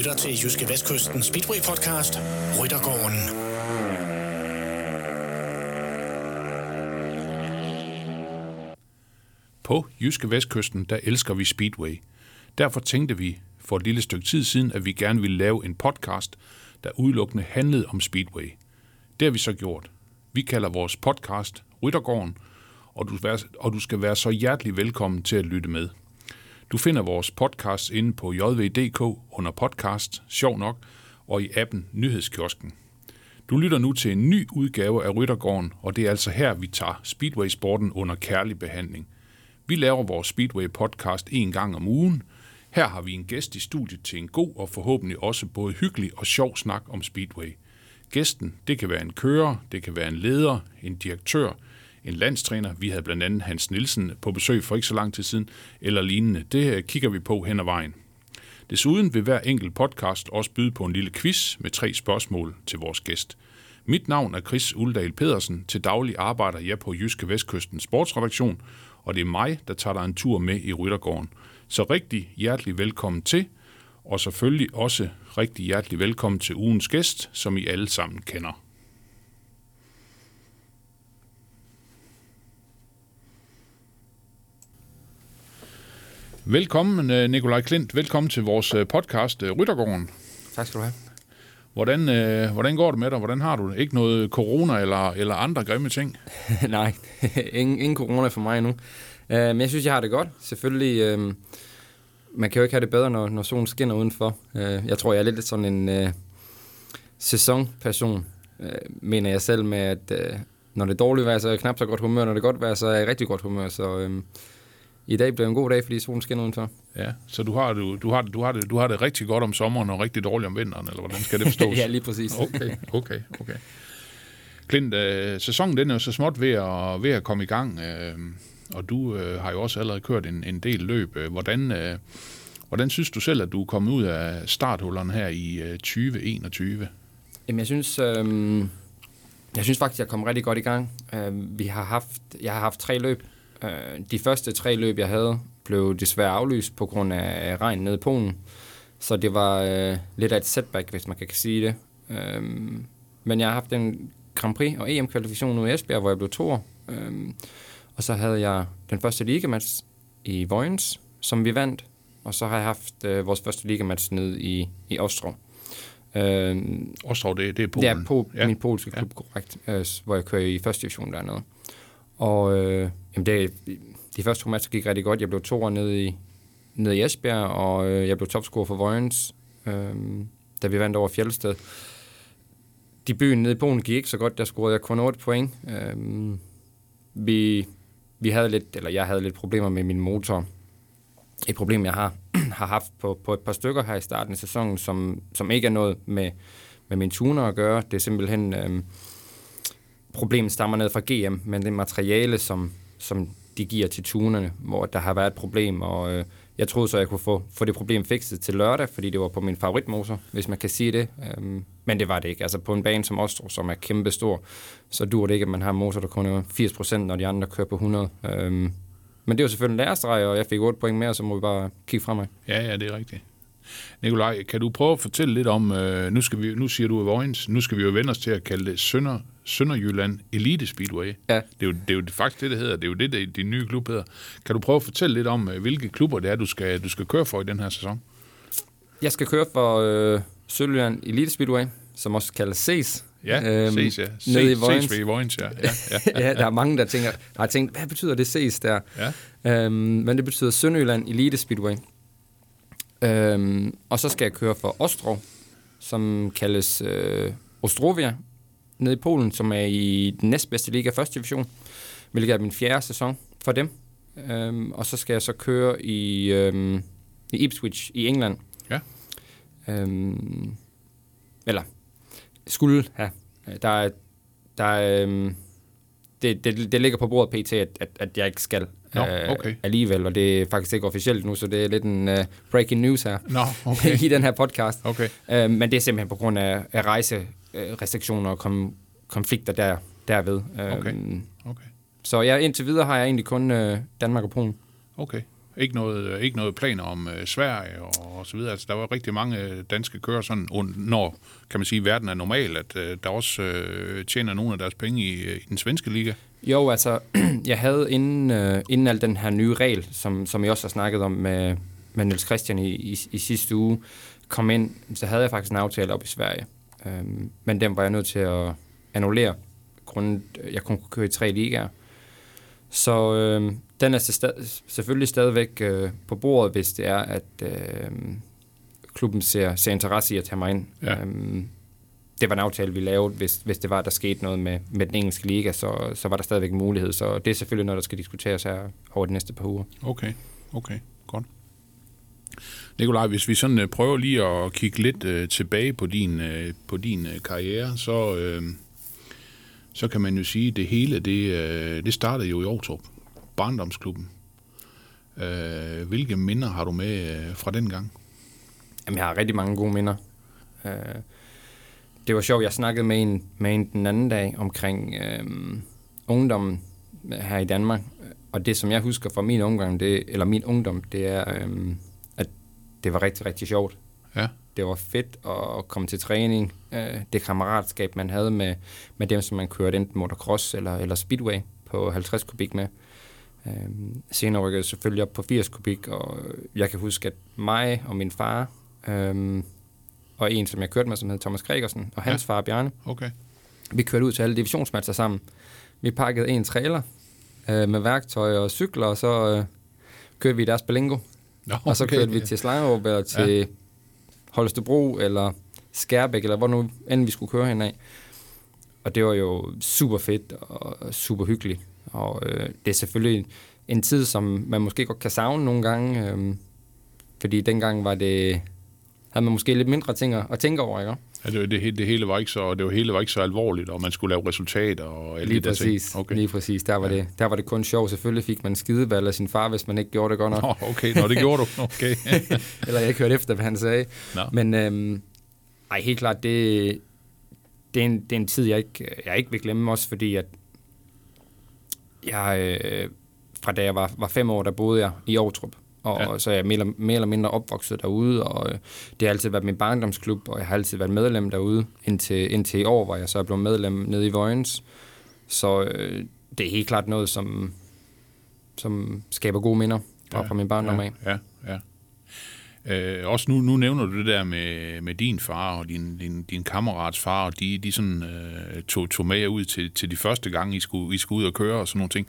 lytter til Jyske Vestkysten Speedway Podcast, Ryttergården. På Jyske Vestkysten, der elsker vi Speedway. Derfor tænkte vi for et lille stykke tid siden, at vi gerne ville lave en podcast, der udelukkende handlede om Speedway. Det har vi så gjort. Vi kalder vores podcast Ryttergården, og du, og du skal være så hjertelig velkommen til at lytte med. Du finder vores podcast inde på jv.dk under podcast, sjov nok, og i appen Nyhedskiosken. Du lytter nu til en ny udgave af Ryttergården, og det er altså her, vi tager Speedway-sporten under kærlig behandling. Vi laver vores Speedway-podcast en gang om ugen. Her har vi en gæst i studiet til en god og forhåbentlig også både hyggelig og sjov snak om Speedway. Gæsten, det kan være en kører, det kan være en leder, en direktør – en landstræner. Vi havde blandt andet Hans Nielsen på besøg for ikke så lang tid siden, eller lignende. Det øh, kigger vi på hen ad vejen. Desuden vil hver enkelt podcast også byde på en lille quiz med tre spørgsmål til vores gæst. Mit navn er Chris Uldal Pedersen. Til daglig arbejder jeg på Jyske Vestkysten Sportsredaktion, og det er mig, der tager dig en tur med i Ryttergården. Så rigtig hjertelig velkommen til, og selvfølgelig også rigtig hjertelig velkommen til ugens gæst, som I alle sammen kender. Velkommen, øh, Nikolaj Klint. Velkommen til vores øh, podcast, øh, Ryttergården. Tak skal du have. Hvordan, øh, hvordan går det med dig? Hvordan har du det? Ikke noget corona eller, eller andre grimme ting? Nej, ingen, ingen corona for mig endnu. Uh, men jeg synes, jeg har det godt. Selvfølgelig, uh, man kan jo ikke have det bedre, når, når solen skinner udenfor. Uh, jeg tror, jeg er lidt sådan en uh, sæsonperson, uh, mener jeg selv med, at uh, når det er dårligt vejr, så er jeg knap så godt humør. Når det er godt vejr, så er jeg rigtig godt humør. Så uh, i dag bliver en god dag, fordi solen skinner udenfor. Ja, så du har, du, du, har, du, har det, du har det rigtig godt om sommeren og rigtig dårligt om vinteren, eller hvordan skal det forstås? ja, lige præcis. okay, okay, okay. Klint, øh, sæsonen den er jo så småt ved at, ved at komme i gang, øh, og du øh, har jo også allerede kørt en, en del løb. Hvordan, øh, hvordan synes du selv, at du er kommet ud af starthullerne her i øh, 2021? Jamen, jeg synes, øh, jeg synes faktisk, jeg kommet rigtig godt i gang. Øh, vi har haft, jeg har haft tre løb Øh, de første tre løb, jeg havde, blev desværre aflyst på grund af regn nede i Polen. Så det var øh, lidt af et setback, hvis man kan sige det. Øh, men jeg har haft en Grand Prix og EM-kvalifikation nu i Esbjerg, hvor jeg blev to øh, Og så havde jeg den første ligamatch i Vojens, som vi vandt. Og så har jeg haft øh, vores første ligamatch nede i, i Ostrov. Øh, Ostrov, det, det er Polen? Ja, på ja. min polske klub, ja. korrekt. Øh, hvor jeg kører i første division dernede. Og øh, jamen det, de første to matcher gik rigtig godt. Jeg blev to nede i, nede i Esbjerg, og øh, jeg blev topscorer for Vojens, øh, da vi vandt over Fjeldsted. De byen nede i Polen gik ikke så godt. Der scorede jeg kun 8 point. Øh, vi, vi havde lidt, eller jeg havde lidt problemer med min motor. Et problem, jeg har, har haft på, på et par stykker her i starten af sæsonen, som, som ikke er noget med, med min tuner at gøre. Det er simpelthen... Øh, problemet stammer ned fra GM, men det materiale, som, som de giver til tunerne, hvor der har været et problem, og øh, jeg troede så, jeg kunne få, få det problem fikset til lørdag, fordi det var på min favoritmotor, hvis man kan sige det. Øhm, men det var det ikke. Altså på en bane som Ostro, som er kæmpestor, så dur det ikke, at man har en motor, der kun er 80%, når de andre kører på 100. Øhm, men det var selvfølgelig en lærestreg, og jeg fik 8 point mere, så må vi bare kigge fremad. Ja, ja, det er rigtigt. Nikolaj, kan du prøve at fortælle lidt om, øh, nu, skal vi, nu siger du Vojens, nu skal vi jo vende os til at kalde det Sønder, Sønderjylland Elite Speedway. Ja. Det, er jo, det er jo faktisk det, det hedder. Det er jo det, det din nye klub hedder. Kan du prøve at fortælle lidt om, øh, hvilke klubber det er, du skal, du skal køre for i den her sæson? Jeg skal køre for øh, Sønderjylland Elite Speedway, som også kaldes CES. Ja, øhm, CES, ja. Nede i Vojens. i Vojens, ja. Ja, ja. ja, der er mange, der tænker, har tænkt, hvad betyder det CES der? Ja. Øhm, men det betyder Sønderjylland Elite Speedway. Øhm, og så skal jeg køre for Ostrov, som kaldes øh, Ostrovia, nede i Polen, som er i den næstbedste liga, første division, hvilket er min fjerde sæson for dem. Øhm, og så skal jeg så køre i, øhm, i Ipswich i England. Ja. Øhm, eller skulle have. Der er, der er, øhm, det, det, det ligger på bordet pt, at, at, at jeg ikke skal Nå, okay. alligevel, og det er faktisk ikke officielt nu, så det er lidt en uh, breaking news her Nå, okay. i den her podcast. Okay. Uh, men det er simpelthen på grund af, af rejserestriktioner og kom, konflikter der, derved. Uh, okay. okay. Så ja, indtil videre har jeg egentlig kun uh, Danmark og Polen. Okay. Ikke noget, øh, ikke noget planer om øh, Sverige og, og så videre. Altså, der var rigtig mange øh, danske kører sådan, når, kan man sige, verden er normal, at øh, der også øh, tjener nogle af deres penge i, øh, i den svenske liga. Jo, altså, jeg havde inden, øh, inden al den her nye regel, som, som jeg også har snakket om med, med Niels Christian i, i, i sidste uge, kom ind, så havde jeg faktisk en aftale op i Sverige. Øhm, men den var jeg nødt til at annullere, grundet jeg kun kunne køre i tre ligaer. Så øh, den er så selvfølgelig stadigvæk øh, på bordet, hvis det er, at øh, klubben ser, ser interesse i at tage mig ind. Ja. Øhm, det var en aftale, vi lavede, hvis, hvis det var, der skete noget med, med den engelske liga, så, så var der stadigvæk en mulighed. Så det er selvfølgelig noget, der skal diskuteres her over de næste par uger. Okay, okay, godt. Nikolaj, hvis vi sådan øh, prøver lige at kigge lidt øh, tilbage på din, øh, på din øh, karriere, så, øh, så kan man jo sige, at det hele, det, øh, det startede jo i Aarhus, barndomsklubben. Øh, hvilke minder har du med øh, fra den gang? Jamen, jeg har rigtig mange gode minder. Det var sjovt, jeg snakkede med en, med en den anden dag omkring øh, ungdommen her i Danmark. Og det, som jeg husker fra min ungdom, det, eller min ungdom, det er, øh, at det var rigtig, rigtig sjovt. Det var fedt at komme til træning. Øh, det kammeratskab, man havde med, med dem, som man kørte enten motocross eller, eller speedway på 50 kubik med. Øh, senere rykkede jeg selvfølgelig op på 80 kubik, og jeg kan huske, at mig og min far, øh, og en, som jeg kørte med, som hed Thomas Gregersen, og hans ja. far Bjarne, Okay. vi kørte ud til alle divisionsmatcher sammen. Vi pakkede en trailer øh, med værktøj og cykler, og så øh, kørte vi i deres Belingo. Nå, Og så kørte vi til Slangerup, eller til. Holstebro, eller Skærbæk, eller hvor nu end vi skulle køre hen af. Og det var jo super fedt og super hyggeligt. Og øh, det er selvfølgelig en tid, som man måske godt kan savne nogle gange. Øh, fordi dengang var det, havde man måske lidt mindre ting at, tænke over, ikke? Ja, det, det, det, hele var ikke så, det var hele var ikke så alvorligt, og man skulle lave resultater og Lige de der ting. præcis, okay. lige præcis. Der var, Ja. det, der var det kun sjov. Selvfølgelig fik man skideball af sin far, hvis man ikke gjorde det godt nok. Nå, okay, Nå, det gjorde du. Okay. Eller jeg hørte efter, hvad han sagde. Nå. Men øhm, ej, helt klart, det, det, er en, det er en tid, jeg ikke, jeg ikke vil glemme, også fordi at jeg, øh, fra da jeg var, var fem år, der boede jeg i Aarhus. Og Ja. ja. så er jeg mere, eller- mere eller mindre opvokset derude, og øh, det har altid været min barndomsklub, og jeg har altid været medlem derude, indtil, indtil i år, hvor jeg så er blevet medlem nede i Vojens. Så øh, det er helt klart noget, som, som skaber gode minder fra, fra min barndom af. Ja, ja. Øh, også nu, nu nævner du det der med, med din far og din, din, din kammerats far, og de, de sådan, øh, tog, tog med jer ud til, til de første gange, I skulle, I skulle ud og køre og sådan nogle ting.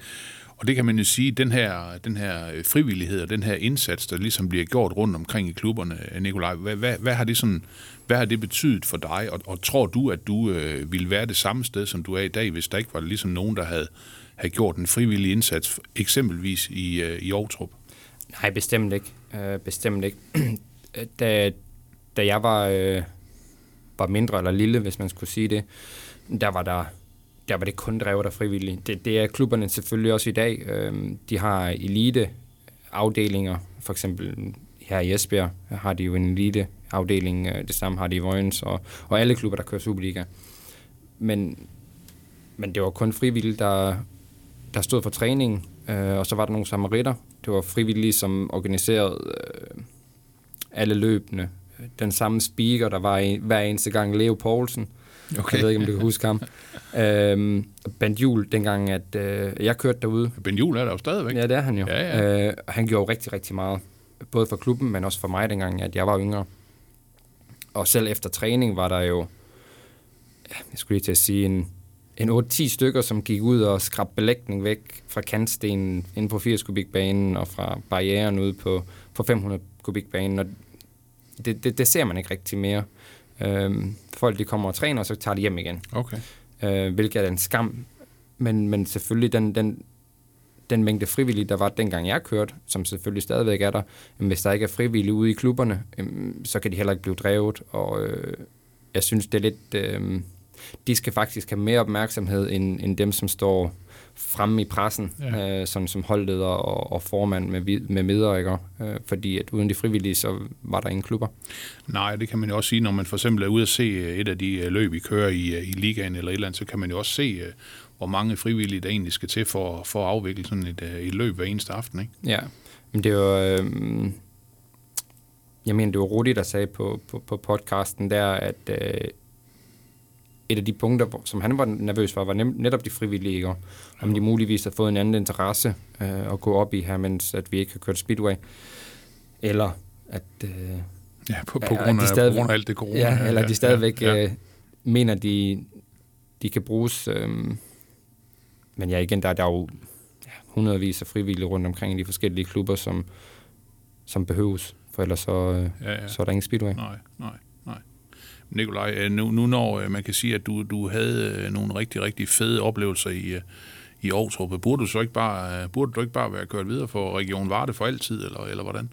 Og det kan man jo sige, den her, den her øh, frivillighed og den her indsats, der ligesom bliver gjort rundt omkring i klubberne, øh, Nikolaj, hvad, hvad, hvad, har, det sådan, hvad har det betydet for dig? Og, og tror du, at du øh, ville være det samme sted, som du er i dag, hvis der ikke var ligesom nogen, der havde, havde gjort en frivillig indsats, eksempelvis i, øh, i Aarhus? Nej, bestemt ikke. Øh, bestemt ikke. da, da jeg var, øh, var mindre eller lille, hvis man skulle sige det, der var der der var det kun drevet af frivillige. Det, det er klubberne selvfølgelig også i dag. Øh, de har elite afdelinger, for eksempel her i Esbjerg har de jo en elite afdeling, øh, det samme har de i Vojens, og, og alle klubber, der kører Superliga. Men, men det var kun frivillige, der, der stod for træningen, øh, og så var der nogle samaritter. Det var frivillige, som organiserede øh, alle løbende. Den samme speaker, der var i, hver eneste gang, Leo Poulsen. Okay. Jeg ved ikke, om du kan huske ham. øhm, Bent Juhl, dengang, at øh, jeg kørte derude. Ben Juhl er der jo stadigvæk. Ja, det er han jo. Ja, ja. Øh, han gjorde rigtig, rigtig meget. Både for klubben, men også for mig dengang, at jeg var yngre. Og selv efter træning var der jo, ja, jeg skulle lige til at sige, en, en 8-10 stykker, som gik ud og skrabte belægning væk fra kantstenen inde på 80 kubikbanen og fra barrieren ude på, på 500 kubikbanen. Og det, det, det ser man ikke rigtig mere. Øhm, folk de kommer og træner, og så tager de hjem igen. Okay. Øh, hvilket er en skam. Men, men selvfølgelig den, den, den mængde frivillige, der var dengang jeg kørte, som selvfølgelig stadigvæk er der, men hvis der ikke er frivillige ude i klubberne, øhm, så kan de heller ikke blive drevet. Og øh, jeg synes, det er lidt... Øh, de skal faktisk have mere opmærksomhed end, end dem, som står fremme i pressen, Ja. øh, sådan som holdleder og, og formand med, med medere, ikke? Øh, fordi at uden de frivillige, så var der ingen klubber. Nej, det kan man jo også sige, når man for eksempel er ude at se øh, et af de øh, løb, I kører i, øh, i ligaen eller et eller andet, så kan man jo også se, hvor mange frivillige der egentlig skal til for, for at afvikle sådan et, et løb hver eneste aften, ikke? Ja, Men det var... Øh, jeg mener, det var Rudi, der sagde på, på, på podcasten der, at øh, et af de punkter, som han var nervøs for, var netop de frivillige, ikke? om de muligvis har fået en anden interesse øh, at gå op i her, mens at vi ikke har kørt Speedway. Eller at... Øh, ja, på, på, grund af, stadig, på grund af alt det corona. Ja, eller ja, de stadigvæk ja, ja. Øh, mener, de, de kan bruges... Øh, men ja, igen, der, der er jo ja, hundredvis af frivillige rundt omkring i de forskellige klubber, som, som behøves, for ellers så, øh, ja, ja. så er der ingen speedway. Nej, nej. Nikolaj, øh, nu, nu når øh, man kan sige, at du, du havde øh, nogle rigtig, rigtig fede oplevelser i, i Aarhus, burde du så ikke bare, burde du ikke bare være kørt videre for Region Varde for altid, eller, eller hvordan?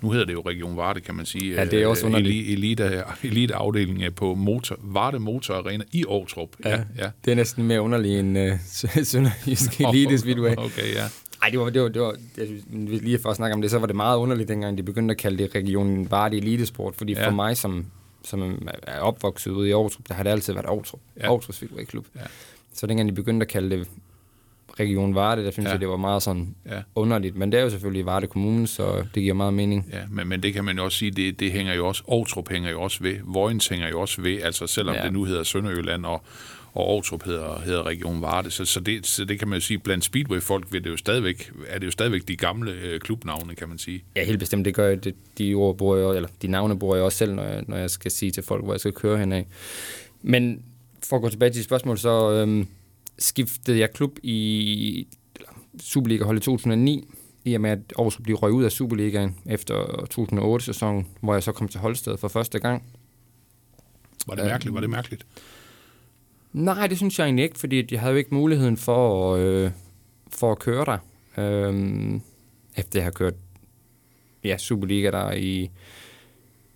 Nu hedder det jo Region Varde, kan man sige. Ja, det er også underligt. Elite, elite afdeling på motor, Varde Motor Arena i Aarhus. Ja, ja, ja. Det er næsten mere underligt end uh, Sønderjysk Elite Speedway. Okay, ja. Nej, det var, det var, det var det, lige for at snakke om det, så var det meget underligt, dengang de begyndte at kalde det Region Varde Elitesport, fordi ja. for mig som som er opvokset ude i Aarhus, der har det altid været Aarhus, ja. Aarhus Speedway Klub. Ja. Så dengang de begyndte at kalde det Region Varde, der synes ja. jeg, det var meget sådan ja. underligt. Men det er jo selvfølgelig Varde Kommune, så det giver meget mening. Ja, men, men det kan man jo også sige, det, det hænger jo også, Aarhus hænger jo også ved, Vojens hænger jo også ved, altså selvom ja. det nu hedder Sønderjylland, og, og Aarhus hedder, hedder Region Varde. Så, så, det, så det kan man jo sige, blandt Speedway-folk vil det jo stadigvæk, er det jo stadigvæk de gamle øh, klubnavne, kan man sige. Ja, helt bestemt. Det gør jeg, de ord bruger jeg, eller de navne bruger jeg også selv, når jeg, når jeg skal sige til folk, hvor jeg skal køre hen af. Men for at gå tilbage til spørgsmålet, så øhm, skiftede jeg klub i Superliga-hold i 2009, i og med, at Aarhus blev røget ud af Superligaen efter 2008-sæsonen, hvor jeg så kom til Holsted for første gang. Var det mærkeligt? Var det mærkeligt? Nej, det synes jeg egentlig ikke, fordi jeg havde jo ikke muligheden for, øh, for at køre der. Øh, efter jeg har kørt ja, Superliga der i,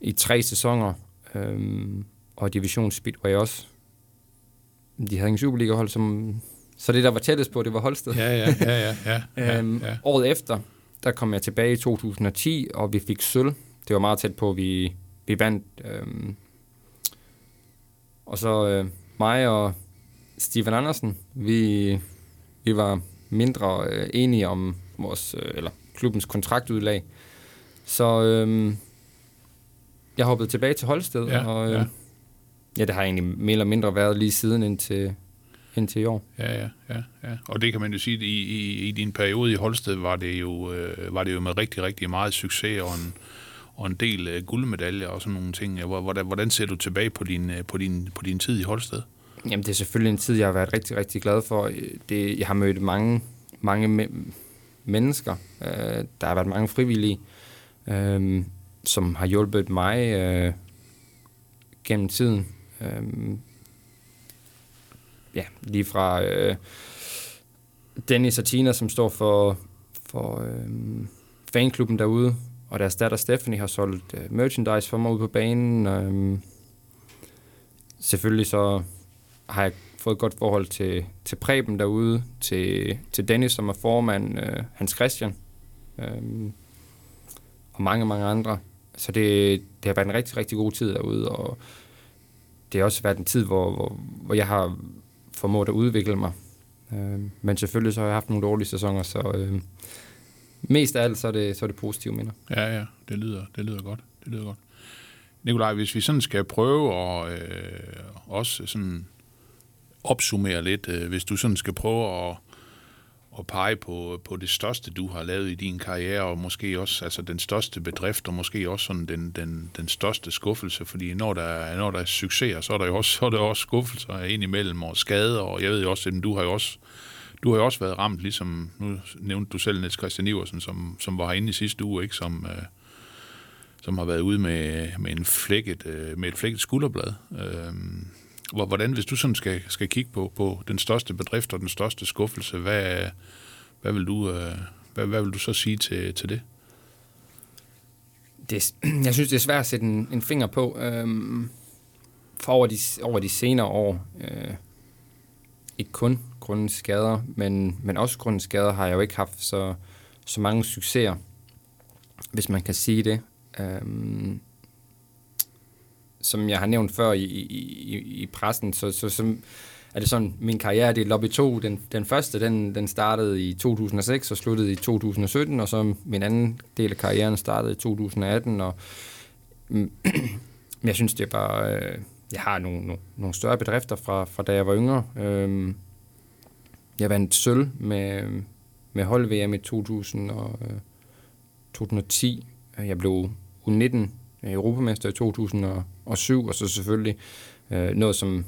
i tre sæsoner, øh, og Division Speedway også. De havde ingen Superliga-hold, som, så det, der var tættest på, det var Holsted. Ja, ja, ja. ja, ja, ja, øhm, ja. Året efter, der kom jeg tilbage i 2010, og vi fik sølv. Det var meget tæt på, vi, vi vandt. Øhm, og så øh, mig og Steven Andersen, vi, vi var mindre øh, enige om vores, øh, eller klubbens kontraktudlag. Så øh, jeg hoppede tilbage til Holsted, ja, og øh, ja. ja, det har egentlig mere eller mindre været lige siden indtil, indtil i år. Ja, ja, ja, ja. Og det kan man jo sige, at i, i, i din periode i Holsted var det jo, øh, var det jo med rigtig, rigtig meget succes og en, og en del øh, guldmedaljer og sådan nogle ting. Hvordan, hvordan ser du tilbage på din, øh, på, din, på din tid i Holsted? Jamen, det er selvfølgelig en tid, jeg har været rigtig, rigtig glad for. Øh, det, jeg har mødt mange, mange me- mennesker. Øh, der har været mange frivillige, øh, som har hjulpet mig øh, gennem tiden. Øh, ja, lige fra øh, Dennis og Tina, som står for, for øh, fanklubben derude, og deres datter Stephanie har solgt øh, merchandise for mig ude på banen. Øh, selvfølgelig så har jeg fået et godt forhold til, til Preben derude, til, til Dennis, som er formand, øh, Hans Christian, øh, og mange, mange andre. Så det, det har været en rigtig, rigtig god tid derude, og det har også været en tid, hvor, hvor, hvor jeg har formået at udvikle mig. Øh, men selvfølgelig så har jeg haft nogle dårlige sæsoner, så øh, mest af alt så er det, så er det positive minder. Ja, ja, det lyder, det lyder godt. Det lyder godt. Nikolaj, hvis vi sådan skal prøve at øh, også sådan opsummere lidt, øh, hvis du sådan skal prøve at, at pege på, på det største, du har lavet i din karriere, og måske også altså den største bedrift, og måske også sådan den, den, den største skuffelse, fordi når der, er, når der er succeser, så er der jo også, så er der også skuffelser indimellem, og skader, og jeg ved jo også, at du har jo også du har jo også været ramt, ligesom nu nævnte du selv Niels Christian Iversen, som, som var herinde i sidste uge, ikke? Som, øh, som har været ude med, med, en flækket, øh, med et flækket skulderblad. Øh, Hvordan, hvis du sådan skal, skal kigge på, på den største bedrift og den største skuffelse, hvad, hvad, vil, du, øh, hvad, hvad vil du så sige til, til det? det? Jeg synes, det er svært at sætte en, en finger på. Øhm, for over de, over de senere år, øh, ikke kun grundens skader, men, men også grundens skader, har jeg jo ikke haft så, så mange succeser, hvis man kan sige det. Øhm, som jeg har nævnt før i, i, i pressen, så, så, så er det sådan, min karriere er lobby 2. Den, den første, den, den startede i 2006 og sluttede i 2017, og så min anden del af karrieren startede i 2018, og jeg synes, det var... Øh, jeg har nogle, nogle, nogle større bedrifter fra, fra da jeg var yngre. Øh, jeg vandt sølv med, med hold-VM i 2000 og, øh, 2010. Jeg blev U19 europamester i 2007, og så selvfølgelig øh, noget, som,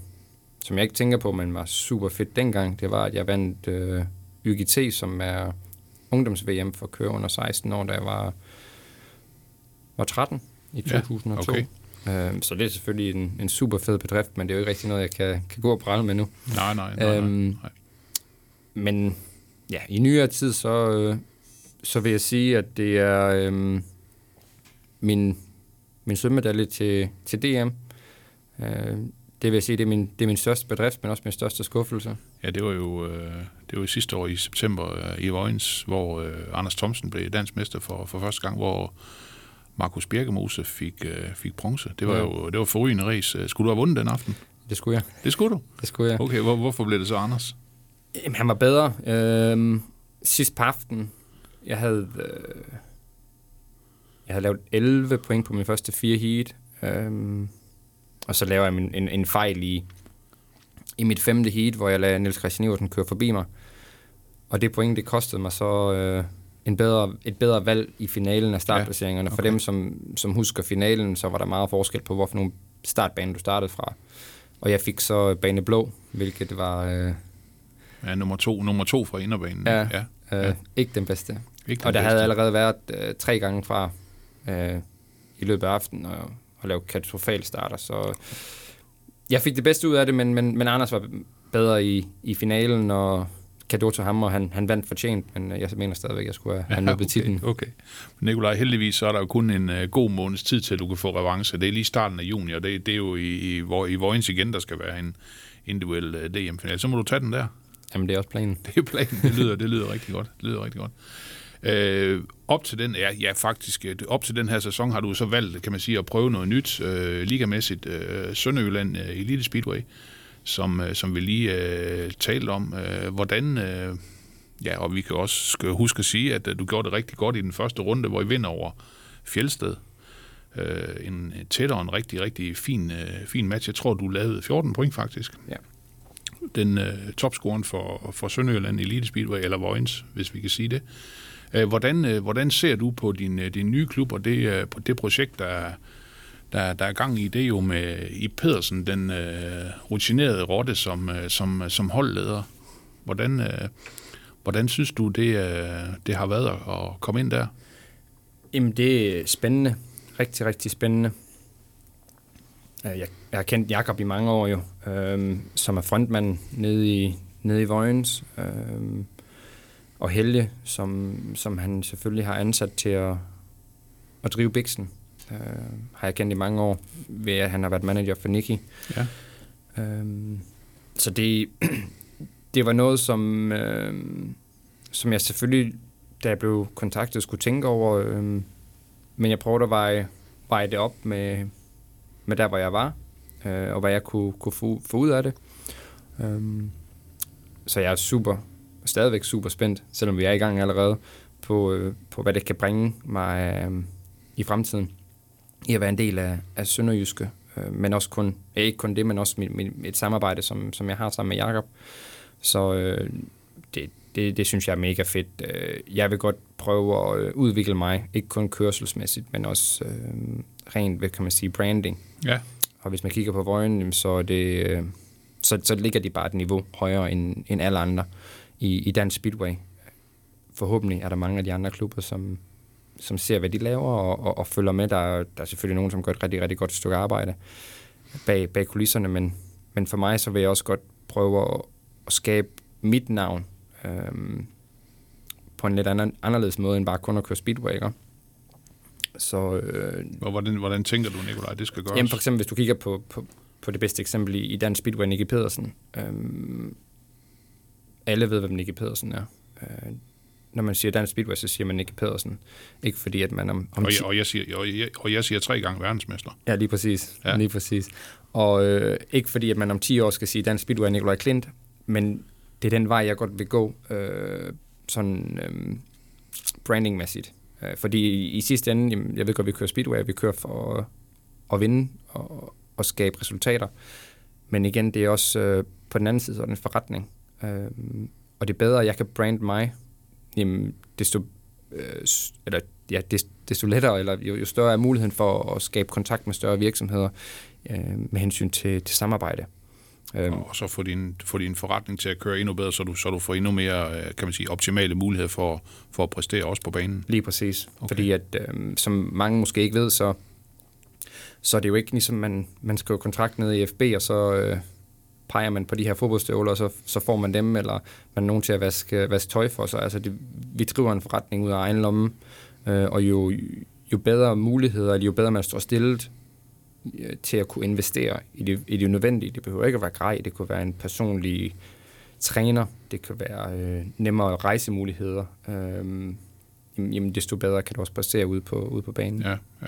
som jeg ikke tænker på, men var super fedt dengang, det var, at jeg vandt øh, YGT, som er ungdoms-VM for køre under 16 år, da jeg var, var 13 i 2002. Ja, okay. Øhm, så det er selvfølgelig en, en super fed bedrift, men det er jo ikke rigtig noget, jeg kan, kan gå og prale med nu. Nej, nej, nej. Øhm, nej, nej. Men ja, i nyere tid, så, øh, så vil jeg sige, at det er øhm, min, min sølvmedalje til, til DM. Øh, det vil jeg sige, det er, min, det er min største bedrift, men også min største skuffelse. Ja, det var jo, øh, det var jo sidste år i september øh, i Vojens, hvor øh, Anders Thomsen blev dansk mester for, for første gang, hvor Markus Birkemose fik, øh, fik bronze. Det var ja. jo det var forrygende race. Skulle du have vundet den aften? Det skulle jeg. Det skulle du? Det skulle jeg. Okay, hvor, hvorfor blev det så Anders? Jamen, han var bedre. Øh, sidst på aftenen, jeg havde, øh, jeg havde lavet 11 point på min første fire heat, øh, og så laver jeg en, en, en fejl i, i mit femte heat, hvor jeg lader Niels Christian Iversen køre forbi mig. Og det point, det kostede mig så øh, en bedre, et bedre valg i finalen af startplaceringerne. Ja, okay. For dem, som, som husker finalen, så var der meget forskel på, hvorfor nogle startbane du startede fra. Og jeg fik så bane blå, hvilket var... Øh, ja, nummer to, nummer to fra inderbanen. Ja, ja. Øh, ja. ikke den bedste. Ikke den og der bedste. havde allerede været øh, tre gange fra øh, i løbet af aftenen og, og lave katastrofale starter, så jeg fik det bedste ud af det, men, men, men Anders var bedre i, i finalen, og kado til ham, og han, han vandt fortjent, men jeg mener stadigvæk, at jeg skulle have, ja, okay, titlen. Okay. Nikolaj, heldigvis så er der jo kun en uh, god måneds tid til, at du kan få revanche. Det er lige starten af juni, og det, det er jo i, i, hvor, i Vojens igen, der skal være en individuel uh, DM-final. Så må du tage den der. Jamen, det er også planen. Det er planen. Det lyder, det lyder rigtig godt. Det lyder rigtig godt. Øh, op til den, ja, ja faktisk, øh, op til den her sæson har du så valgt, kan man sige, at prøve noget nyt, øh, ligamæssigt, øh, Sønderjylland øh, Elite Speedway, som, øh, som vi lige øh, talte om. Øh, hvordan, øh, ja, og vi kan også skal huske at sige, at øh, du gjorde det rigtig godt i den første runde, hvor I vinder over Fjeldsted. Øh, en tættere, en rigtig, rigtig fin, øh, fin match. Jeg tror, du lavede 14 point faktisk. Ja den øh, topscoren for, for Sønderjylland Elite Speedway, eller Vojens, hvis vi kan sige det. Øh, hvordan, øh, hvordan ser du på din, øh, din nye klub og det, på det projekt, der, der, der er gang i? Det er jo med i Pedersen, den uh, rutinerede rotte som, som, som holdleder. Hvordan, uh, hvordan synes du, det, uh, det har været at komme ind der? Jamen, det er spændende. Rigtig, rigtig spændende. Jeg, jeg har kendt Jakob i mange år jo, øhm, som er frontmand nede i, nede i Vojens. Øhm, og Helge, som, som han selvfølgelig har ansat til at, at drive Bixen. Øh, har jeg kendt i mange år, ved at han har været manager for Nicky. Ja. Øhm, så det, det var noget, som, øh, som jeg selvfølgelig, da jeg blev kontaktet, skulle tænke over. Øh, men jeg prøvede at veje, veje det op med, med der, hvor jeg var, øh, og hvad jeg kunne, kunne få, få ud af det. Øh, så jeg er super stadigvæk super spændt, selvom vi er i gang allerede, på, øh, på hvad det kan bringe mig øh, i fremtiden. I at være en del af, af Sønderjyske, øh, men også kun, ja, ikke kun det, men også mit, mit, et samarbejde, som, som jeg har sammen med Jakob. Så øh, det, det, det synes jeg er mega fedt. Øh, jeg vil godt prøve at øh, udvikle mig, ikke kun kørselsmæssigt, men også øh, rent, hvad kan man sige, branding. Ja. Og hvis man kigger på Vøjen, så, det, øh, så, så ligger de bare et niveau højere end, end alle andre i, i Dansk Speedway. Forhåbentlig er der mange af de andre klubber, som, som ser, hvad de laver og, og, og følger med. Der, der er selvfølgelig nogen, som gør et rigtig, rigtig godt stykke arbejde bag, bag kulisserne, men, men for mig så vil jeg også godt prøve at, at skabe mit navn øhm, på en lidt anden, anderledes måde, end bare kun at køre speedway, ikke? Så, øh, hvordan, hvordan tænker du, Nikolaj, det skal gøres? Jamen for eksempel, hvis du kigger på, på, på det bedste eksempel i, i dansk speedway, Nicky Pedersen, øhm, alle ved, hvem Nicky Pedersen er. Øh, når man siger dansk speedway, så siger man Nicky Pedersen. Ikke fordi, at man om... om og, jeg, og, jeg siger, og, jeg, og jeg siger tre gange verdensmester. Ja, lige præcis. Ja. Lige præcis. Og øh, ikke fordi, at man om 10 år skal sige, Dansk Speedway er Nikolaj Klint, men det er den vej, jeg godt vil gå, øh, sådan øh, brandingmæssigt. Øh, fordi i, i sidste ende, jamen, jeg ved godt, vi kører Speedway, vi kører for at, at vinde og, og skabe resultater. Men igen, det er også øh, på den anden side sådan en forretning. Øh, og det bedre, jeg kan brande mig, jamen, desto, øh, eller, ja, desto lettere, eller jo, jo større er muligheden for at skabe kontakt med større virksomheder øh, med hensyn til, til samarbejde. Øhm. Og så få din, få din forretning til at køre endnu bedre, så du, så du får endnu mere øh, kan man sige, optimale muligheder for, for at præstere også på banen. Lige præcis. Okay. Fordi at, øh, som mange måske ikke ved, så, så er det jo ikke ligesom, man, man skriver kontrakt ned i FB, og så øh, peger man på de her fodboldstøvler, og så, så får man dem, eller man er nogen til at vaske, vaske tøj for sig. Altså, det, vi driver en forretning ud af egen lomme, øh, og jo, jo bedre muligheder, eller jo bedre man står stillet, Øh, til at kunne investere i det, i det nødvendige. Det behøver ikke at være grej, det kunne være en personlig træner, det kan være øh, nemmere rejsemuligheder. Øh, jamen, desto bedre kan du også præstere ude på, ude på banen. Ja, ja.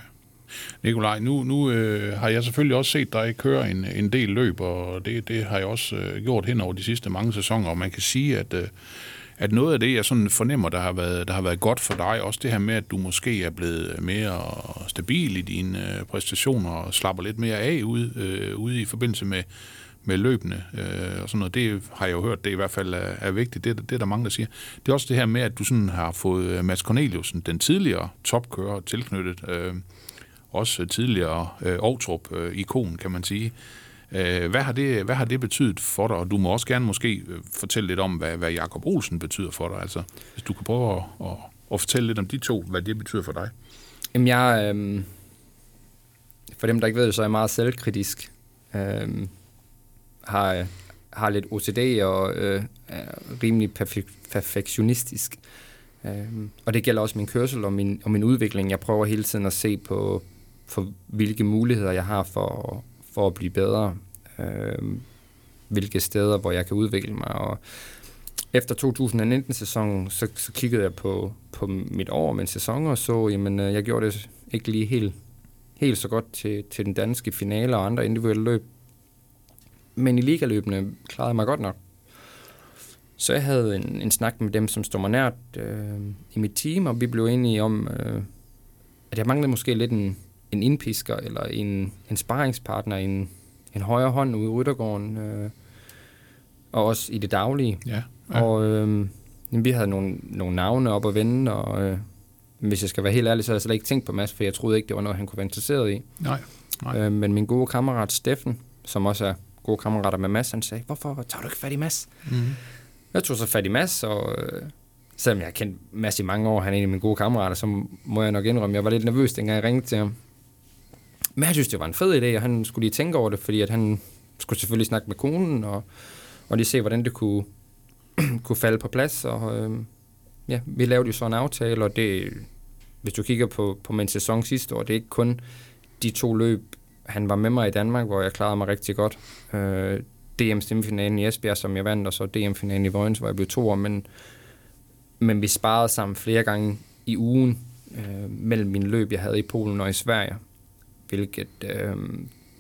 Nikolaj, nu, nu øh, har jeg selvfølgelig også set dig køre en, en del løb, og det, det har jeg også øh, gjort hen over de sidste mange sæsoner, og man kan sige, at øh, at noget af det, jeg sådan fornemmer, der har, været, der har været godt for dig, også det her med, at du måske er blevet mere stabil i dine øh, præstationer og slapper lidt mere af ude, øh, ude i forbindelse med, med løbende øh, og sådan noget. Det har jeg jo hørt, det i hvert fald er, er vigtigt. Det, det er der mange, der siger. Det er også det her med, at du sådan har fået Mads Corneliusen, den tidligere topkører, tilknyttet. Øh, også tidligere øh, Aarhus-ikon, øh, kan man sige. Øh, hvad, har det, hvad har det betydet for dig? Og du må også gerne måske øh, fortælle lidt om, hvad, hvad Jakob Olsen betyder for dig. Altså, hvis du kan prøve at, at, at fortælle lidt om de to, hvad det betyder for dig. Jamen, jeg... Øh, for dem, der ikke ved det, så er jeg meget selvkritisk. Øh, har, har lidt OCD og øh, er rimelig perfektionistisk. Øh, og det gælder også min kørsel og min, og min udvikling. Jeg prøver hele tiden at se på, for hvilke muligheder jeg har for for at blive bedre. Øh, hvilke steder, hvor jeg kan udvikle mig. Og efter 2019-sæsonen, så, så kiggede jeg på, på mit år med en sæson, og så, jamen, øh, jeg gjorde det ikke lige helt, helt så godt til, til den danske finale og andre individuelle løb. Men i ligaløbene klarede jeg mig godt nok. Så jeg havde en, en snak med dem, som stod mig nært øh, i mit team, og vi blev enige om, øh, at jeg manglede måske lidt en, en indpisker eller en, en sparringspartner, en, en højre hånd ude i Ryttergården, øh, og også i det daglige. Ja, ja. Og øh, vi havde nogle, nogle navne op at vende, og øh, hvis jeg skal være helt ærlig, så havde jeg slet ikke tænkt på Mads, for jeg troede ikke, det var noget, han kunne være interesseret i. Nej. Nej. Øh, men min gode kammerat Steffen, som også er gode kammerater med Mads, han sagde, hvorfor tager du ikke fat i Mads? Mm-hmm. Jeg tog så fat i Mads, og øh, selvom jeg har kendt Mads i mange år, han er en af mine gode kammerater, så må jeg nok indrømme, jeg var lidt nervøs, dengang jeg ringede til ham. Men han synes, det var en fed idé, og han skulle lige tænke over det, fordi at han skulle selvfølgelig snakke med konen, og, og lige se, hvordan det kunne, kunne falde på plads. Og øh, ja, vi lavede jo så en aftale, og det, hvis du kigger på, på min sæson sidste år, det er ikke kun de to løb, han var med mig i Danmark, hvor jeg klarede mig rigtig godt. Øh, DM-semifinalen i Esbjerg, som jeg vandt, og så DM-finalen i Vojens, hvor jeg blev to år, men, men vi sparede sammen flere gange i ugen øh, mellem mine løb, jeg havde i Polen og i Sverige hvilket øh,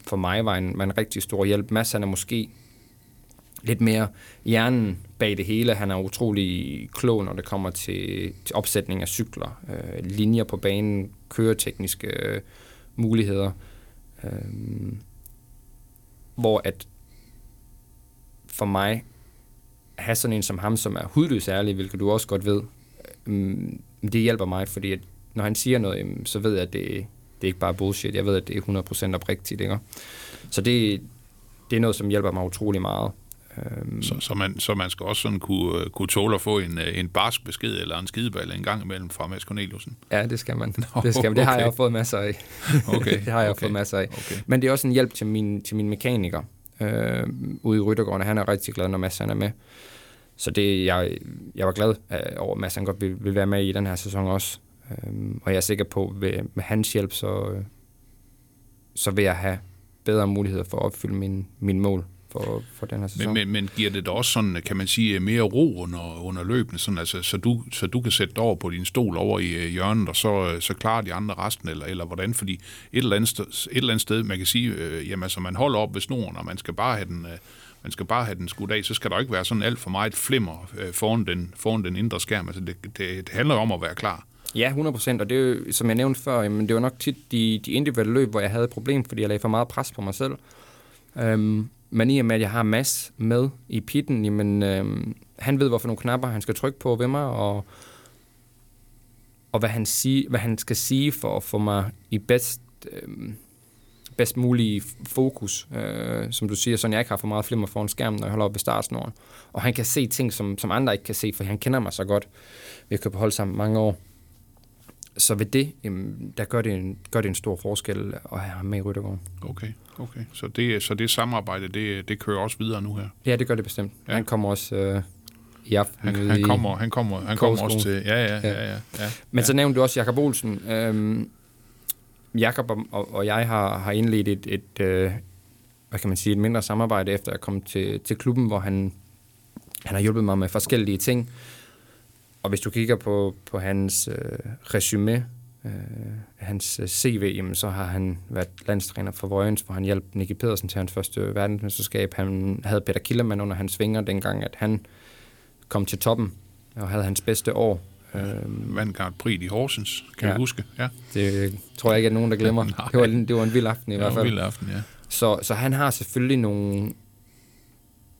for mig var en, var en rigtig stor hjælp. Mads han er måske lidt mere hjernen bag det hele. Han er utrolig klog, når det kommer til, til opsætning af cykler, øh, linjer på banen, køretekniske øh, muligheder. Øh, hvor at for mig, at have sådan en som ham, som er hudløs ærlig, hvilket du også godt ved, øh, det hjælper mig, fordi at når han siger noget, så ved jeg, at det, det er ikke bare bullshit. Jeg ved, at det er 100% oprigtigt. Ikke? Så det, det er noget, som hjælper mig utrolig meget. Øhm. Så, så, man, så man skal også sådan kunne, øh, kunne tåle at få en, øh, en barsk besked eller en skideball en gang imellem fra Mads Corneliusen? Ja, det skal man. Nå, det, skal man. det har jeg jo fået masser af. Okay. det har jeg okay. fået masser af. Okay. Men det er også en hjælp til min, til min mekaniker øh, ude i Ryttergården. Han er rigtig glad, når Mads er med. Så det, jeg, jeg var glad over, at Mads han godt vil, vil være med i den her sæson også. Øhm, og jeg er sikker på, at med, med hans hjælp, så, øh, så vil jeg have bedre muligheder for at opfylde min, min mål for, for den her sæson. Men, men, men giver det da også sådan, kan man sige, mere ro under, under løbende, sådan, altså, så, du, så du kan sætte dig over på din stol over i øh, hjørnet, og så, øh, så klarer de andre resten, eller, eller hvordan? Fordi et eller, andet sted, et eller andet sted, man kan sige, øh, jamen altså, man holder op ved snoren, og man skal bare have den... Øh, man skal bare have den skudt af, så skal der ikke være sådan alt for meget flimmer øh, foran, den, foran den indre skærm. Altså det, det, det handler om at være klar. Ja, 100%, og det er jo, som jeg nævnte før, jamen, det var nok tit de, de individuelle løb, hvor jeg havde et problem, fordi jeg lagde for meget pres på mig selv. Øhm, men i og med, at jeg har Mads med i pitten, jamen, øhm, han ved, hvorfor nogle knapper han skal trykke på ved mig, og, og hvad, han sige, hvad han skal sige for at få mig i bedst, øhm, bedst mulig fokus. Øh, som du siger, så jeg ikke har for meget flimmer foran skærmen, når jeg holder op ved startsnoren. Og han kan se ting, som, som andre ikke kan se, for han kender mig så godt. Vi har kørt på hold sammen mange år så ved det, jamen, der gør det, en, gør det en stor forskel at have ham med i Ryttergården. Okay, okay. Så det, så det samarbejde, det, det kører også videre nu her? Ja, det gør det bestemt. Ja. Han kommer også øh, i aften. Han, han, kommer, han kommer, han kommer også til... Ja, ja, ja. ja, ja, ja Men så nævnte du også Jakob Olsen. Øhm, Jakob og, og jeg har, har indledt et, et øh, hvad kan man sige, et mindre samarbejde, efter jeg kom til, til klubben, hvor han, han har hjulpet mig med forskellige ting. Og hvis du kigger på, på hans øh, resume, øh, hans øh, CV, jamen, så har han været landstræner for Vojens, hvor han hjalp Nicky Pedersen til hans første verdensmesterskab. Han havde Peter Killermann under hans vinger, dengang at han kom til toppen og havde hans bedste år. Øh, Vandt Grand Prix i Horsens, kan ja. du huske? Ja. Det tror jeg ikke, at nogen, der glemmer. det, var, det var en vild aften i hvert fald. Det var en vild aften, ja. Så, så han har selvfølgelig nogle,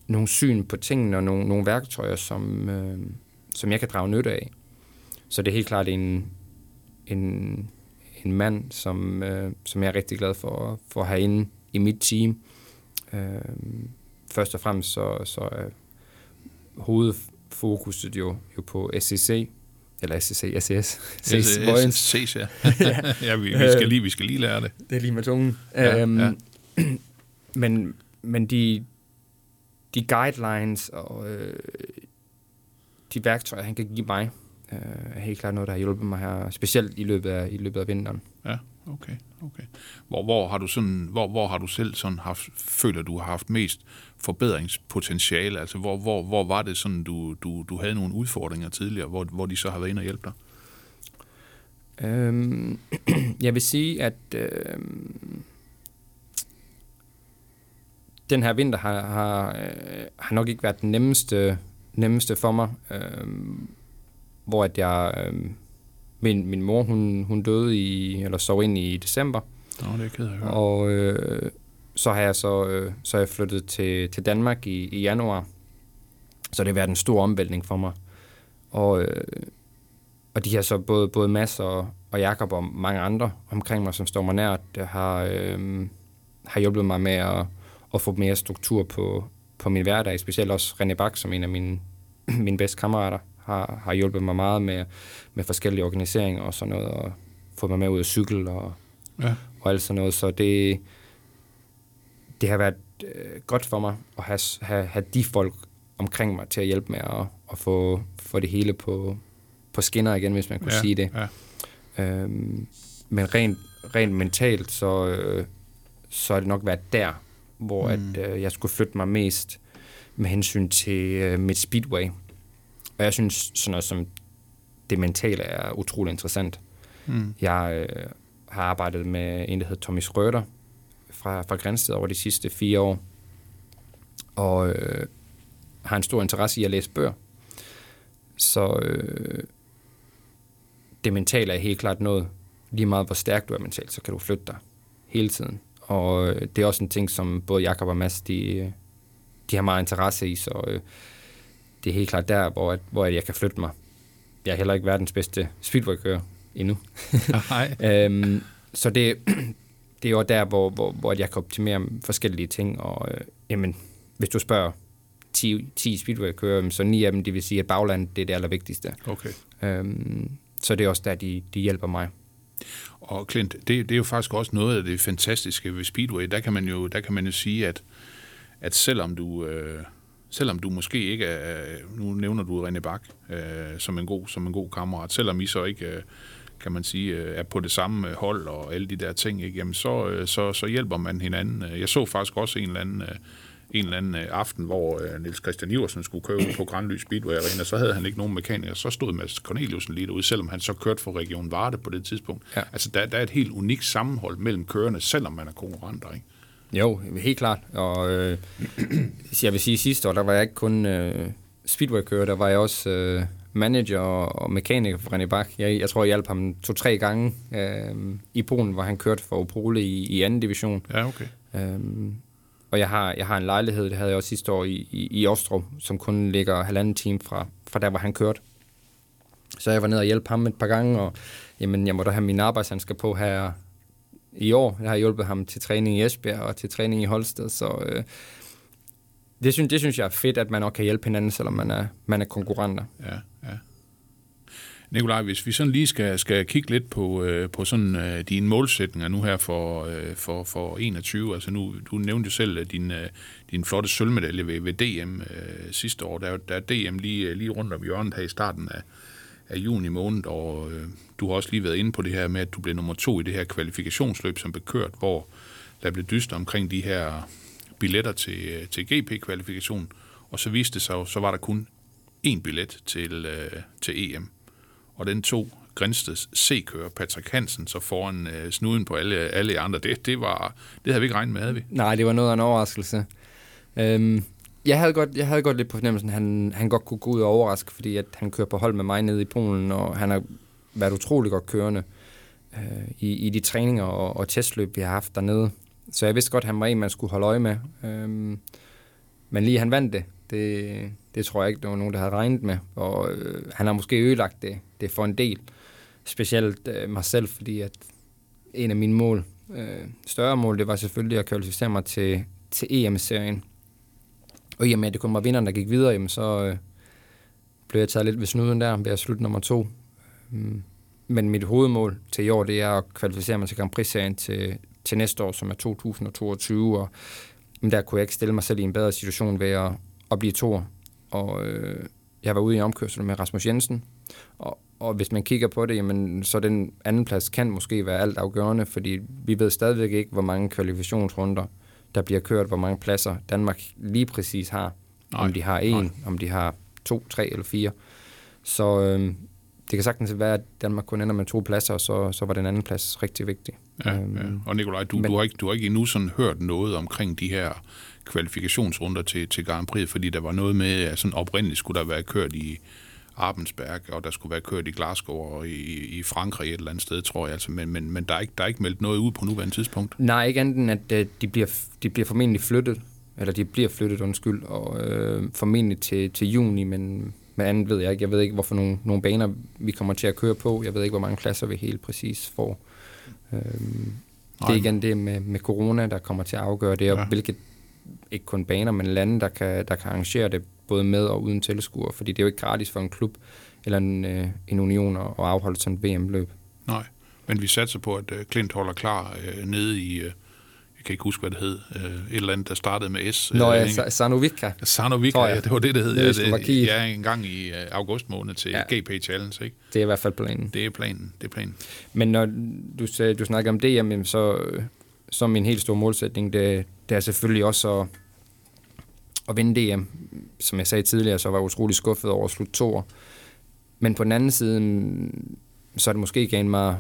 nogle syn på tingene og nogle, nogle værktøjer, som, øh, som jeg kan drage nytte af. Så det er helt klart en, en, en mand, som, øh, som jeg er rigtig glad for, for at have inde i mit team. Øh, først og fremmest så, så er hovedfokuset jo, jo på SCC, eller SCC, SCS, SCS, ja. ja, vi, vi, skal lige, vi skal lige lære det. Det er lige med tungen. Ja, øhm, ja. men, men de, de guidelines og øh, de værktøjer, han kan give mig, øh, er helt klart noget, der har hjulpet mig her, specielt i løbet af, i løbet af vinteren. Ja, okay. okay. Hvor, hvor, har du sådan, hvor, hvor har du selv sådan haft, føler du har haft mest forbedringspotentiale? Altså, hvor, hvor, hvor var det sådan, du, du, du havde nogle udfordringer tidligere, hvor, hvor de så har været inde og hjælpe dig? Øhm, jeg vil sige, at øhm, den her vinter har, har, øh, har nok ikke været den nemmeste nemmeste for mig, øh, hvor at jeg, øh, min, min mor, hun, hun døde i, eller sov ind i december. Nå, det er ked af Og øh, så har jeg så, øh, så er jeg flyttet til, til Danmark i, i januar. Så det har været en stor omvæltning for mig. Og, øh, og de her så både, både Mads og, og Jakob og mange andre omkring mig, som står mig nært, har, øh, har hjulpet mig med at, at få mere struktur på, på min hverdag, specielt også René Bak, som en af mine, mine bedste kammerater, har, har hjulpet mig meget med, med forskellige organiseringer og sådan noget, og få mig med ud at cykle og, ja. og alt sådan noget. Så det, det har været øh, godt for mig at have, have, have de folk omkring mig til at hjælpe med at, at få, få det hele på, på skinner igen, hvis man kunne ja, sige det. Ja. Øhm, men rent, rent mentalt, så, øh, så er det nok været der, hvor mm. at, øh, jeg skulle flytte mig mest med hensyn til øh, mit speedway. Og jeg synes, sådan noget som det mentale er utrolig interessant. Mm. Jeg øh, har arbejdet med en, der hedder Tommy Schrøder fra, fra Grænsted over de sidste fire år, og øh, har en stor interesse i at læse bøger. Så øh, det mentale er helt klart noget. Lige meget hvor stærk du er mentalt, så kan du flytte dig hele tiden. Og øh, det er også en ting, som både Jakob og Mads, de, de har meget interesse i, så øh, det er helt klart der, hvor, hvor jeg kan flytte mig. Jeg er heller ikke verdens bedste speedway-kører endnu. Nej. øhm, så det, det er jo der, hvor, hvor, hvor jeg kan optimere forskellige ting, og øh, jamen, hvis du spørger 10, 10 speedway-kører, så ni af dem, det vil sige, at bagland det er det allervigtigste. Okay. Øhm, så det er også der, de, de hjælper mig. Og Clint, det, det er jo faktisk også noget af det fantastiske ved Speedway. Der kan man jo, der kan man jo sige, at, at selvom du... Øh, selvom du måske ikke er, nu nævner du René Bak øh, som, en god, som en god kammerat, selvom I så ikke, øh, kan man sige, øh, er på det samme øh, hold og alle de der ting, ikke, jamen så, øh, så, så hjælper man hinanden. Jeg så faktisk også en eller anden, øh, en eller anden øh, aften, hvor øh, Niels Christian Iversen skulle køre ud på Grandly Speedway Arena, så havde han ikke nogen mekaniker. Så stod Mads Corneliusen lige derude, selvom han så kørte for Region Varde på det tidspunkt. Ja. Altså, der, der er et helt unikt sammenhold mellem kørende, selvom man er konkurrenter, ikke? Jo, helt klart. Og øh, jeg vil sige, sidste år, der var jeg ikke kun øh, speedway-kører, der var jeg også øh, manager og, og mekaniker for René Bak. Jeg, jeg tror, jeg hjalp ham to-tre gange øh, i Polen, hvor han kørte for Opole i, i anden division. Ja, okay. Øhm, og jeg har, jeg har en lejlighed, det havde jeg også sidste år i, i, i Ostrup, som kun ligger halvanden time fra, fra der, hvor han kørte. Så jeg var ned og hjælpe ham et par gange, og jamen, jeg må da have min arbejdshandsker på her i år. Jeg har hjulpet ham til træning i Esbjerg og til træning i Holsted, så øh, det, synes, det synes jeg er fedt, at man også kan hjælpe hinanden, selvom man er, man er konkurrenter. Ja, ja. Nikolaj, hvis vi sådan lige skal, skal kigge lidt på, øh, på sådan øh, dine målsætninger nu her for, øh, for, for 21, altså nu, du nævnte jo selv din, øh, din flotte sølvmedalje ved, ved DM øh, sidste år, der, er- der er DM lige, øh, lige rundt om hjørnet her i starten af, af juni måned, og øh, du har også lige været inde på det her med, at du blev nummer to i det her kvalifikationsløb, som blev kørt, hvor der blev dyst omkring de her billetter til, øh, til GP-kvalifikation, og så viste det sig så var der kun én billet til, øh, til EM, og den to Grænsteds C-kører, Patrick Hansen, så foran øh, snuden på alle, alle andre. Det, det, var, det havde vi ikke regnet med, havde vi? Nej, det var noget af en overraskelse. Øhm, jeg, havde godt, jeg havde godt lidt på fornemmelsen, at han, han godt kunne gå ud og overraske, fordi at han kører på hold med mig nede i Polen, og han har været utrolig godt kørende øh, i, i de træninger og, og testløb, vi har haft dernede. Så jeg vidste godt, at han var en, man skulle holde øje med. Øhm, men lige han vandt det, det, det tror jeg ikke, der var nogen, der havde regnet med. Og øh, han har måske ødelagt det, det for en del. Specielt øh, mig selv, fordi at en af mine mål, øh, større mål, det var selvfølgelig at kvalificere mig til, til EM-serien. Og i og med, at det kun var vinderen, der gik videre, jamen så øh, blev jeg taget lidt ved snuden der ved at slutte nummer to. Mm. Men mit hovedmål til i år, det er at kvalificere mig til Grand Prix-serien til, til næste år, som er 2022. Og jamen, der kunne jeg ikke stille mig selv i en bedre situation ved at, at blive to. Og øh, jeg var ude i omkørsel med Rasmus Jensen, og, og hvis man kigger på det, jamen, så den anden plads kan måske være alt afgørende, fordi vi ved stadigvæk ikke, hvor mange kvalifikationsrunder, der bliver kørt, hvor mange pladser Danmark lige præcis har. Nej, om de har en, nej. om de har to, tre eller fire. Så øh, det kan sagtens være, at Danmark kun ender med to pladser, og så, så var den anden plads rigtig vigtig. Ja, Øhm, ja. Og Nikolaj, du, men- du, har ikke, du har ikke endnu sådan hørt noget omkring de her kvalifikationsrunder til, til Grand Prix, fordi der var noget med, at sådan oprindeligt skulle der være kørt i Arbensberg, og der skulle være kørt i Glasgow og i, i Frankrig et eller andet sted, tror jeg. Altså, men men, men der, er ikke, der er ikke meldt noget ud på nuværende tidspunkt. Nej, ikke andet end, at øh, de, bliver, de bliver formentlig flyttet, eller de bliver flyttet, undskyld, og øh, formentlig til, til juni, men med andet ved jeg ikke. Jeg ved ikke, hvorfor nogle, nogle baner vi kommer til at køre på. Jeg ved ikke, hvor mange pladser vi helt præcis får. Øh, det er igen det med, med corona, der kommer til at afgøre det, og ja. hvilket ikke kun baner, men lande, der kan, der kan arrangere det både med og uden tilskuere, fordi det er jo ikke gratis for en klub eller en, øh, en union at afholde sådan et VM-løb. Nej, men vi satser på, at øh, Klint holder klar øh, nede i, øh, jeg kan ikke huske, hvad det hed, øh, et eller andet, der startede med S. Nå, øh, ja, ikke? Sa- Sanovica. Sanovica, ja, det var det, det hed. I Ja, det, ja, en gang i august måned til ja. GP Challenge, ikke? Det er i hvert fald planen. Det er planen, det er planen. Men når du, sagde, du snakker om det, jamen, så, er min helt store målsætning, det, det er selvfølgelig også at, at vinde DM. Som jeg sagde tidligere, så var jeg utrolig skuffet over at slutte to Men på den anden side, så er det måske gav mig,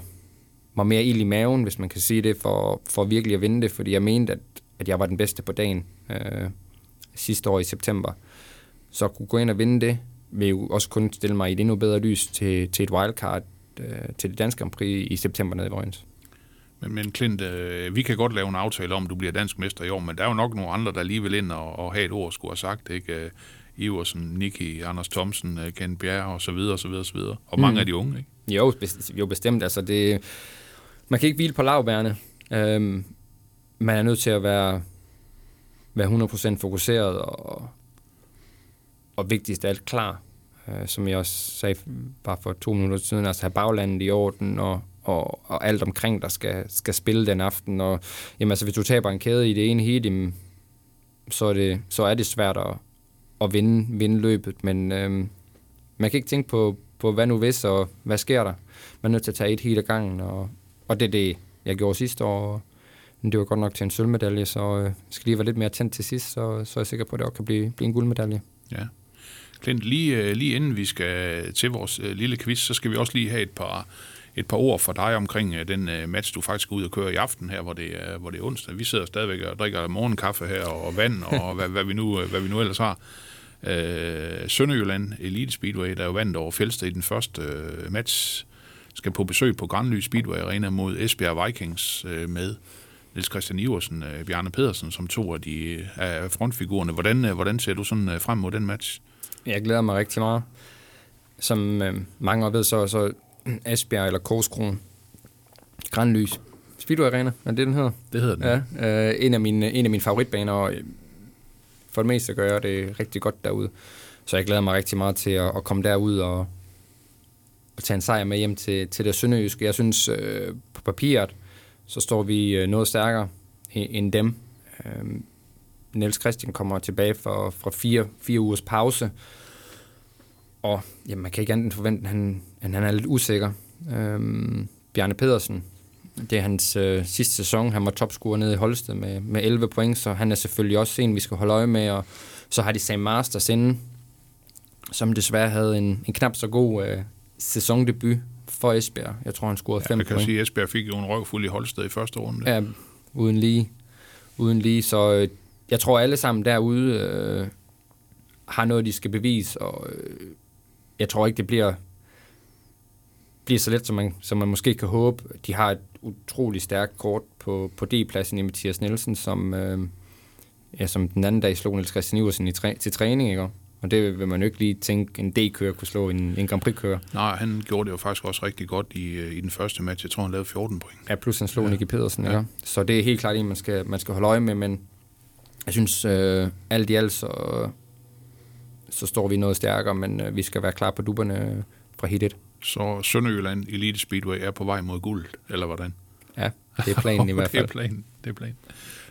mig mere ild i maven, hvis man kan sige det, for, for virkelig at vinde det, fordi jeg mente, at, at jeg var den bedste på dagen øh, sidste år i september. Så at kunne gå ind og vinde det, vil jo også kun stille mig i et endnu bedre lys til, til et wildcard øh, til det danske Grand Prix i september nede i Vojens. Men, men Klint, øh, vi kan godt lave en aftale om, at du bliver dansk mester i år, men der er jo nok nogle andre, der lige vil ind og, og have et ord, skulle have sagt, ikke? Øh, Iversen, Nicky, Anders Thomsen, øh, Ken Bjerre og så videre, og så videre, og så videre. Og mange Mm. af de unge, ikke? Jo, jo bestemt. Altså det, man kan ikke hvile på lavbærene. Øhm, man er nødt til at være, være 100% fokuseret og, og vigtigst af alt klar. Øh, som jeg også sagde bare for to minutter siden, altså have baglandet i orden og, og, og alt omkring, der skal, skal spille den aften. Og, jamen, altså, hvis du taber en kæde i det ene heat, jamen, så, er det, så er det svært at, at vinde, vinde løbet. Men øhm, man kan ikke tænke på, på, hvad nu hvis, og hvad sker der. Man er nødt til at tage et heat ad gangen, og, og det er det, jeg gjorde sidste år. Men det var godt nok til en sølvmedalje, så øh, skal lige være lidt mere tændt til sidst, så, så er jeg sikker på, at det også kan blive, blive en guldmedalje. Ja. Klint, lige, øh, lige inden vi skal til vores øh, lille quiz, så skal vi også lige have et par, et par ord for dig omkring øh, den øh, match, du faktisk skal ud og køre i aften her, hvor det, er, hvor det er onsdag. Vi sidder stadigvæk og drikker morgenkaffe her, og vand, og hvad, hvad, vi nu, hvad vi nu ellers har. Øh, Sønderjylland Elite Speedway, der er jo vandt over Fjeldsted i den første øh, match, skal på besøg på Grandly Speedway Arena mod Esbjerg Vikings øh, med Niels Christian Iversen, øh, Bjarne Pedersen, som to af de af frontfigurerne. Hvordan, øh, hvordan ser du sådan øh, frem mod den match? Jeg glæder mig rigtig meget. Som øh, mange også ved, så, så Esbjerg eller Korskron, Grandlys, Speedway Arena, er det den hedder? Det hedder den. Ja, øh, en, af mine, en af mine favoritbaner, og øh, for det meste gør jeg det rigtig godt derude. Så jeg glæder mig rigtig meget til at, at komme derud og, og tage en sejr med hjem til, til det sønderjyske. Jeg synes, øh, på papiret, så står vi øh, noget stærkere end dem. Øh, Niels Christian kommer tilbage fra, fra fire, fire ugers pause, og jamen, man kan ikke andet forvente, at han, at han er lidt usikker. Øhm, Bjarne Pedersen, det er hans øh, sidste sæson. Han var topscorer nede i Holsted med, med 11 point, så han er selvfølgelig også en, vi skal holde øje med. Og så har de Sam Masters inden, som desværre havde en, en knap så god øh, sæsondebut for Esbjerg. Jeg tror, han scorede 5 Jeg kan point. sige, at Esbjerg fik jo en røvfuld i Holsted i første runde. Ja, uden lige. Uden lige, så øh, jeg tror alle sammen derude øh, har noget, de skal bevise, og øh, jeg tror ikke, det bliver, bliver så let, som man, som man måske kan håbe. De har et utrolig stærkt kort på, på D-pladsen i Mathias Nielsen, som, øh, ja, som den anden dag slog Niels Christian Iversen i træ, til træning, ikke? Og det vil man jo ikke lige tænke, en D-kører kunne slå en, en Grand Prix-kører. Nej, han gjorde det jo faktisk også rigtig godt i, øh, i den første match. Jeg tror, han lavede 14 point. Ja, plus han slog Ja. Nicky Pedersen, Ja. ikke? Så det er helt klart en, man skal, man skal holde øje med, men jeg synes, øh, alt i alt, så, så står vi noget stærkere, men øh, vi skal være klar på dupperne øh, fra hit 1. Så Sønderjylland Elite Speedway er på vej mod guld, eller hvordan? Ja, det er planen i hvert det er fald. planen. Det er planen.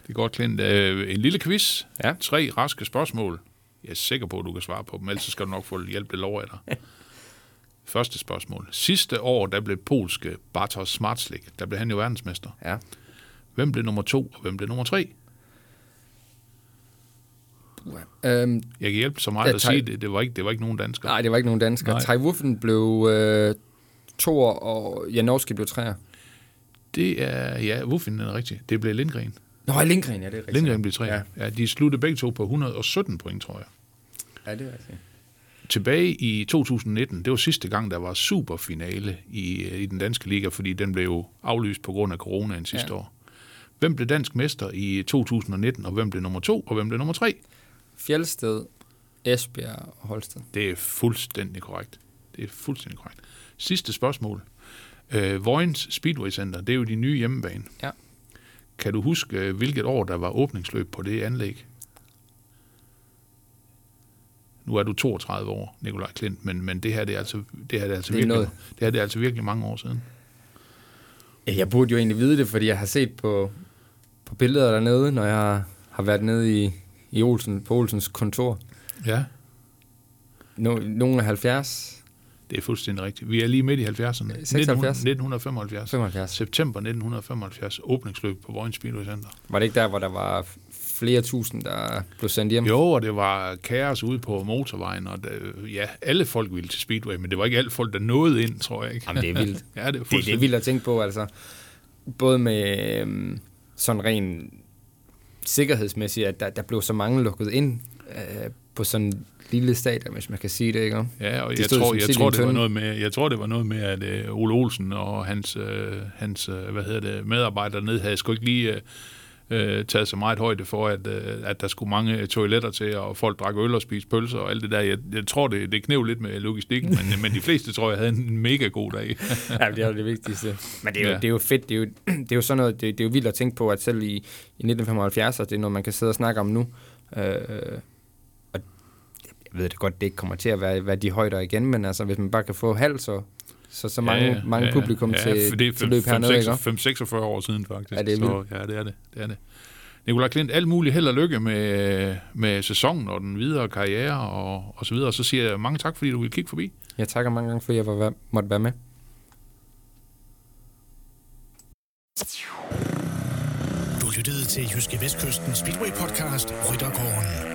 Det er godt, Klint. Øh, en lille quiz. Ja. Tre raske spørgsmål. Jeg er sikker på, at du kan svare på dem, ellers skal du nok få hjælp lover jeg dig. Første spørgsmål. Sidste år, der blev polske Bartosz Smartslik, der blev han jo verdensmester. Ja. Hvem blev nummer to, og hvem blev nummer tre? Øhm, Jeg kan hjælpe så meget Ja, at sige det. Det var ikke, det var ikke nogen danskere. nej, det var ikke nogen danskere. Nej. Tai Wuffen blev øh, toer, og Janowski blev treer. Det er, ja, Wuffin er rigtigt. Det blev Lindgren. Nå, Lindgren, ja, det er rigtigt. Lindgren blev tre. Ja. Ja. de sluttede begge to på 117 point, tror jeg. Ja, det er rigtigt. Tilbage i 2019, det var sidste gang, der var superfinale i, øh, i den danske liga, fordi den blev jo aflyst på grund af coronaen sidste Ja. år. Hvem blev dansk mester i 2019, og hvem blev nummer to, og hvem blev nummer tre? Fjeldsted, Esbjerg og Holsted. Det er fuldstændig korrekt. Det er fuldstændig korrekt. Sidste spørgsmål. Øh, Vojens Speedway Center, det er jo de nye hjemmebane. Ja. Kan du huske, øh, hvilket år der var åbningsløb på det anlæg? Nu er du 32 år, Nikolaj Klint, men, men det her det er altså, det her, det er altså Det er virkelig, noget. det her det er altså virkelig mange år siden. Ja, jeg burde jo egentlig vide det, fordi jeg har set på, på billeder dernede, når jeg har, har været nede i, i Olsen, på Olsens kontor. Ja. No, nogle af 70, Det er fuldstændig rigtigt. Vi er lige midt i 70'erne. 76. 1975. 75. September 1975, åbningsløb på Vojens Speedway Center. Var det ikke der, hvor der var flere tusind, der blev sendt hjem? Jo, og det var kaos ude på motorvejen, og det, ja, alle folk ville til Speedway, men det var ikke alle folk, der nåede ind, tror jeg ikke. Jamen, det er vildt. ja, det er Det, det er fuldstændig. vildt at tænke på, altså. Både med øhm, sådan ren sikkerhedsmæssigt, at der, der blev så mange lukket ind øh, på sådan en lille stadion, hvis man kan sige det, ikke? Ja, og Det jeg tror, jeg tror, det var noget med, jeg tror, det var noget med, at øh, Ole Olsen og hans, øh, hans øh, hvad hedder det, medarbejdere ned havde sgu ikke lige øh, øh, taget så meget højde for, at, øh, at der skulle mange toiletter til, og folk drak øl og spiste pølser og alt det der. Jeg, jeg tror, det, det knev lidt med logistikken, men, men de fleste, tror jeg, havde en mega god dag. ja, det er jo det vigtigste. Men det er jo, Ja. det er jo fedt. Det er jo, det er jo sådan noget, det, det er jo vildt at tænke på, at selv i, i 1975, og det er noget, man kan sidde og snakke om nu. Øh, og jeg ved det godt, det ikke kommer til at være, være de højder igen, men altså, hvis man bare kan få halv, så, så, så mange, ja, mange publikum ja, til, for det er til løb hernede, ikke? 5-46 år siden, faktisk. Ja, det er så, ja, det er det. det, er det. Nikolaj Klint, alt muligt held og lykke med, med sæsonen og den videre karriere og, og så videre. Så siger jeg mange tak, fordi du ville kigge forbi. Jeg takker mange gange, fordi jeg var, måtte være med. Du lyttede til Jyske Vestkysten Speedway podcast Ryttergården.